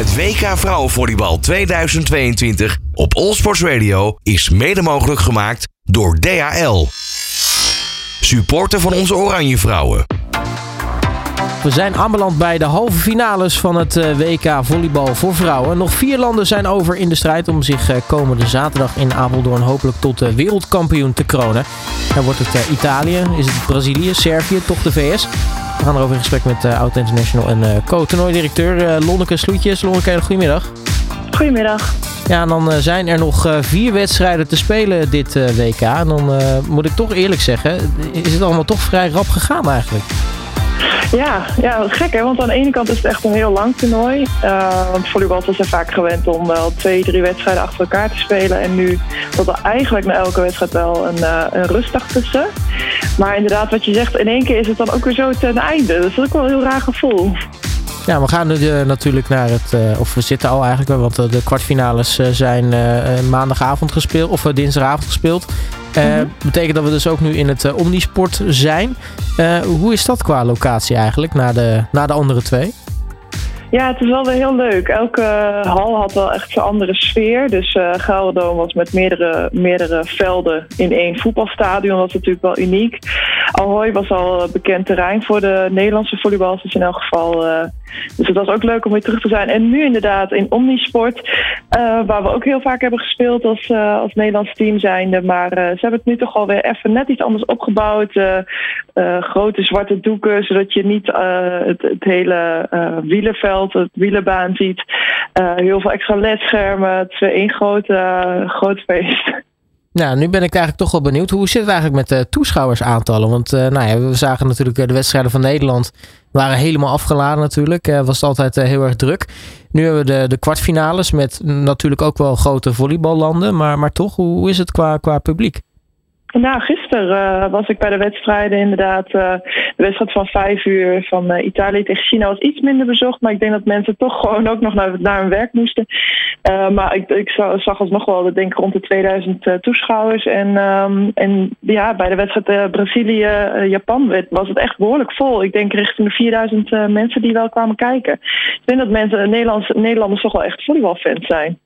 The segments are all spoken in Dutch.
Het WK Vrouwenvolleybal 2022 op Allsports Radio is mede mogelijk gemaakt door DHL. Supporter van onze Oranje Vrouwen. We zijn aanbeland bij de halve finales van het eh, WK Volleybal voor vrouwen. Nog vier landen zijn over in de strijd om zich eh, komende zaterdag in Apeldoorn hopelijk tot wereldkampioen te kronen. Dan wordt het eh, Italië, is het Brazilië, Servië, toch de VS. We gaan erover in gesprek met uh, Oud International en co-toernooidirecteur uh, Lonneke Sloetjes. Lonneke, goedemiddag. Goedemiddag. Ja, en dan zijn er nog vier wedstrijden te spelen dit WK. En dan moet ik toch eerlijk zeggen, is het allemaal toch vrij rap gegaan eigenlijk. Ja, ja, gek hè, want aan de ene kant is het echt een heel lang toernooi. Uh, want volleybal zijn vaak gewend om wel twee, drie wedstrijden achter elkaar te spelen. En nu tot er eigenlijk na elke wedstrijd wel een, uh, een rustdag tussen. Maar inderdaad, wat je zegt, in één keer is het dan ook weer zo ten einde. Dat is ook wel een heel raar gevoel. Ja, we gaan nu uh, natuurlijk naar het, uh, of we zitten al eigenlijk, want de kwartfinales zijn maandagavond gespeeld, of dinsdagavond gespeeld. Uh, Betekent dat we dus ook nu in het Omnisport zijn. Hoe is dat qua locatie eigenlijk, na de, na de andere twee? Ja, het is wel weer heel leuk. Elke hal had wel echt een andere sfeer. Dus uh, was met meerdere, meerdere velden in één voetbalstadion. Dat natuurlijk wel uniek. Ahoy was al bekend terrein voor de Nederlandse volleyballers. Dus in elk geval dus het was ook leuk om weer terug te zijn. En nu inderdaad in Omnisport, uh, waar we ook heel vaak hebben gespeeld als, uh, als Nederlands team zijnde. Maar uh, ze hebben het nu toch alweer even net iets anders opgebouwd. grote zwarte doeken, zodat je niet het, het, hele wielenveld, het wielenbaan ziet. heel veel extra ledschermen. Het is één groot, groot feest. Nou, nu ben ik eigenlijk toch wel benieuwd. Hoe zit het eigenlijk met de toeschouwersaantallen? Want uh, nou ja, we zagen natuurlijk de wedstrijden van Nederland waren helemaal afgeladen natuurlijk. Uh, was het altijd heel erg druk. Nu hebben we de, de kwartfinales met natuurlijk ook wel grote volleyballanden. Maar, maar toch, hoe is het qua, qua publiek? Nou, gisteren uh, was ik bij de wedstrijden inderdaad. Uh, de wedstrijd van vijf uur van uh, Italië tegen China was iets minder bezocht. Maar ik denk dat mensen toch gewoon ook nog naar, naar hun werk moesten. maar ik, ik zag alsnog wel, denk rond de 2000 toeschouwers. En, um, en ja, bij de wedstrijd Brazilië-Japan was het echt behoorlijk vol. Ik denk richting de 4000 mensen die wel kwamen kijken. Ik denk dat mensen, Nederlands, Nederlanders toch wel echt volleybalfans zijn.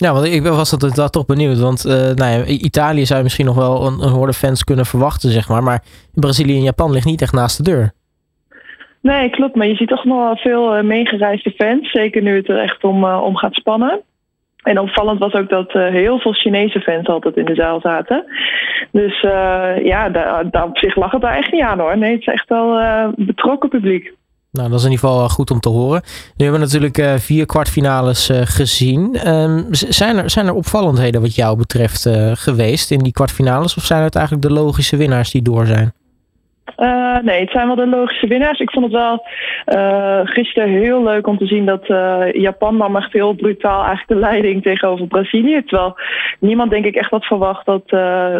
Ja, want ik was dat, toch benieuwd. Want uh, nou ja, Italië zou je misschien nog wel een, een fans kunnen verwachten, zeg maar. Maar Brazilië en Japan ligt niet echt naast de deur. Nee, klopt. Maar je ziet toch nog wel veel uh, meegereisde fans. Zeker nu het er echt om, uh, om gaat spannen. En opvallend was ook dat heel veel Chinese fans altijd in de zaal zaten. Dus ja, daar, daar, op zich lag het daar echt niet aan hoor. Nee, het is echt wel betrokken publiek. Nou, dat is in ieder geval goed om te horen. Nu hebben we natuurlijk uh, vier kwartfinales uh, gezien. Um, zijn, er, zijn er opvallendheden wat jou betreft geweest in die kwartfinales? Of zijn het eigenlijk de logische winnaars die door zijn? Uh, nee, het zijn wel de logische winnaars. Ik vond het wel uh, gisteren heel leuk om te zien dat uh, Japan nam echt heel brutaal eigenlijk de leiding tegenover Brazilië. Terwijl niemand denk ik echt had verwacht dat,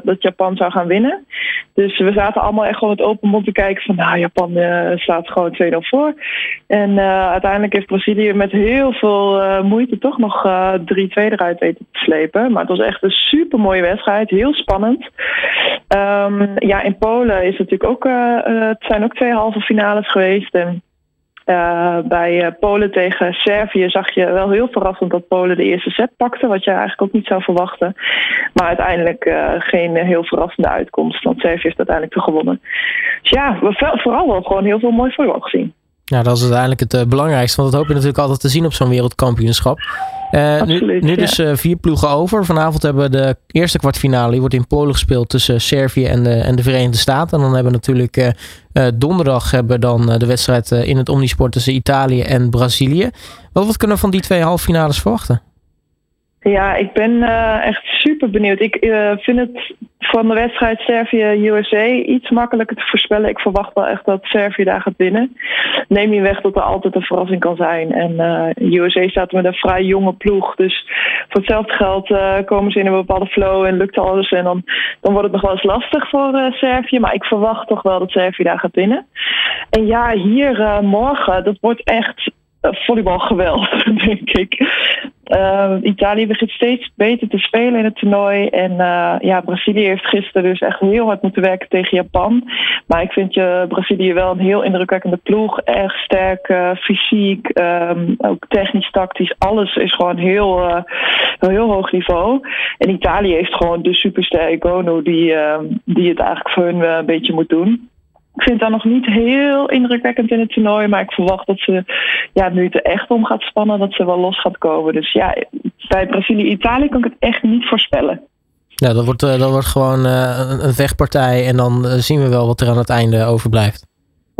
dat Japan zou gaan winnen. Dus we zaten allemaal echt gewoon met open mond te kijken van nou, Japan staat gewoon 2-0 voor. En uiteindelijk heeft Brazilië met heel veel moeite toch nog 3-2 eruit weten te slepen. Maar het was echt een super mooie wedstrijd, heel spannend. Um, ja, in Polen is het natuurlijk ook uh, het zijn ook twee halve finales geweest. En uh, bij Polen tegen Servië zag je wel heel verrassend dat Polen de eerste set pakte, wat je eigenlijk ook niet zou verwachten. Maar uiteindelijk geen heel verrassende uitkomst, want Servië heeft uiteindelijk te gewonnen. Dus ja, we vooral wel gewoon heel veel mooi voetbal gezien. Ja, dat is uiteindelijk het belangrijkste, want dat hoop je natuurlijk altijd te zien op zo'n wereldkampioenschap. Uh, nu, nu dus uh, vier ploegen over. Vanavond hebben we de eerste kwartfinale. Die wordt in Polen gespeeld tussen Servië en de, en de Verenigde Staten. En dan hebben we natuurlijk uh, donderdag hebben dan de wedstrijd in het Omnisport tussen Italië en Brazilië. Wat, wat kunnen we van die twee halve finales verwachten? Ja, ik ben echt super benieuwd. Ik vind het van de wedstrijd Servië-USA iets makkelijker te voorspellen. Ik verwacht wel echt dat Servië daar gaat winnen. Neem je weg dat er altijd een verrassing kan zijn. En uh, USA staat met een vrij jonge ploeg. Dus voor hetzelfde geld komen ze in een bepaalde flow en lukt alles. En dan, dan wordt het nog wel eens lastig voor Servië. Maar ik verwacht toch wel dat Servië daar gaat winnen. En ja, hier morgen, dat wordt echt volleybalgeweld, denk ik. Uh, Italië begint steeds beter te spelen in het toernooi. En uh, ja, Brazilië heeft gisteren dus echt heel hard moeten werken tegen Japan. Maar ik vind je Brazilië wel een heel indrukwekkende ploeg. Erg sterk, uh, fysiek, um, ook technisch, tactisch. Alles is gewoon heel, uh, heel hoog niveau. En Italië heeft gewoon de superster Gonu die, ehm, die het eigenlijk voor hun een beetje moet doen. Ik vind dat nog niet heel indrukwekkend in het toernooi. Maar ik verwacht dat ze, ja, nu het er echt om gaat spannen, dat ze wel los gaat komen. Dus ja, bij Brazilië-Italië kan ik het echt niet voorspellen. Ja, dat wordt, dat wordt gewoon een vechtpartij. En dan zien we wel wat er aan het einde overblijft.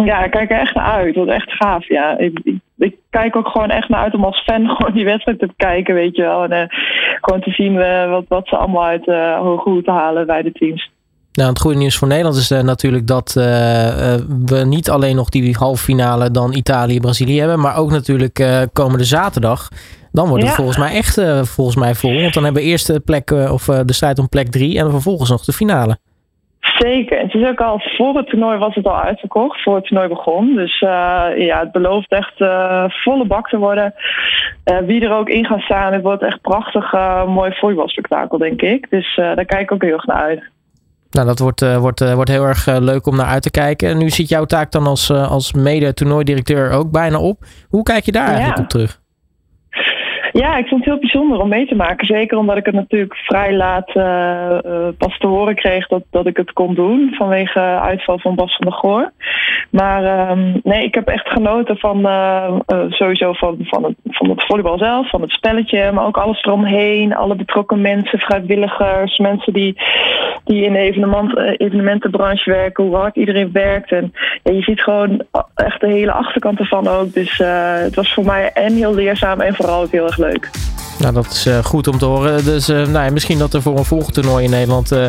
Ja, ik kijk er echt naar uit. Dat wordt echt gaaf. Ja, ik, ik, ik, kijk ook gewoon echt naar uit om als fan gewoon die wedstrijd te kijken, weet je wel. En uh, gewoon te zien uh, wat, wat ze allemaal uit uh, hoge hoed halen bij de teams. Nou, het goede nieuws voor Nederland is uh, natuurlijk dat uh, uh, we niet alleen nog die halve finale dan Italië-Brazilië hebben, maar ook natuurlijk komende zaterdag. Dan wordt het ja. volgens mij echt volgens mij vol. Want dan hebben we eerst de, plek, of, de strijd om plek drie en vervolgens nog de finale. Zeker. Het is ook al voor het toernooi was het al uitverkocht, voor het toernooi begon. Dus uh, ja, het belooft echt uh, volle bak te worden. Uh, wie er ook in gaat staan, het wordt echt prachtig mooi voetbalspektakel, denk ik. Dus daar kijk ik ook heel erg naar uit. Nou, dat wordt, wordt, wordt heel erg leuk om naar uit te kijken. En nu ziet jouw taak dan als, als mede-toernooidirecteur ook bijna op. Hoe kijk je daar eigenlijk op terug? Ja, ik vond het heel bijzonder om mee te maken. Zeker omdat ik het natuurlijk vrij laat uh, pas te horen kreeg dat, dat ik het kon doen. Vanwege uitval van Bas van der Goor. Maar um, nee, ik heb echt genoten van uh, sowieso van, van, het, van het volleybal zelf, van het spelletje. Maar ook alles eromheen. Alle betrokken mensen, vrijwilligers, mensen die, die in de evenement, evenementenbranche werken. Hoe hard iedereen werkt. En je ziet gewoon echt de hele achterkant ervan ook. Dus het was voor mij en heel leerzaam en vooral ook heel erg leuk. Nou, dat is uh, goed om te horen. Dus uh, nou ja, misschien dat er voor een volgend toernooi in Nederland uh,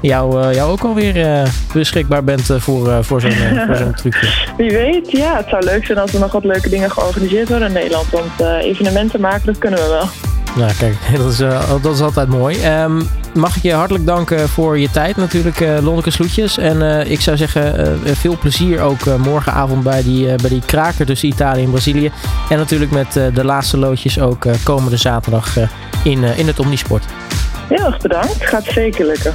jou, jou ook alweer beschikbaar bent voor, voor zo'n zo trucje. Wie weet, ja. Het zou leuk zijn als er nog wat leuke dingen georganiseerd worden in Nederland. Want evenementen maken, dat kunnen we wel. Nou, kijk, dat is, dat is altijd mooi. Um, mag ik je hartelijk danken voor je tijd natuurlijk, uh, Lonneke Sloetjes. En uh, ik zou zeggen, veel plezier ook morgenavond bij die, bij die kraker tussen Italië en Brazilië. En natuurlijk met de laatste loodjes ook komende zaterdag in, in het Omnisport. Heel erg bedankt, gaat zeker lukken.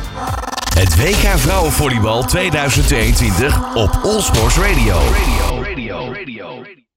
Het WK Vrouwenvolleybal 2022 op Allsports Radio. Radio, radio, radio.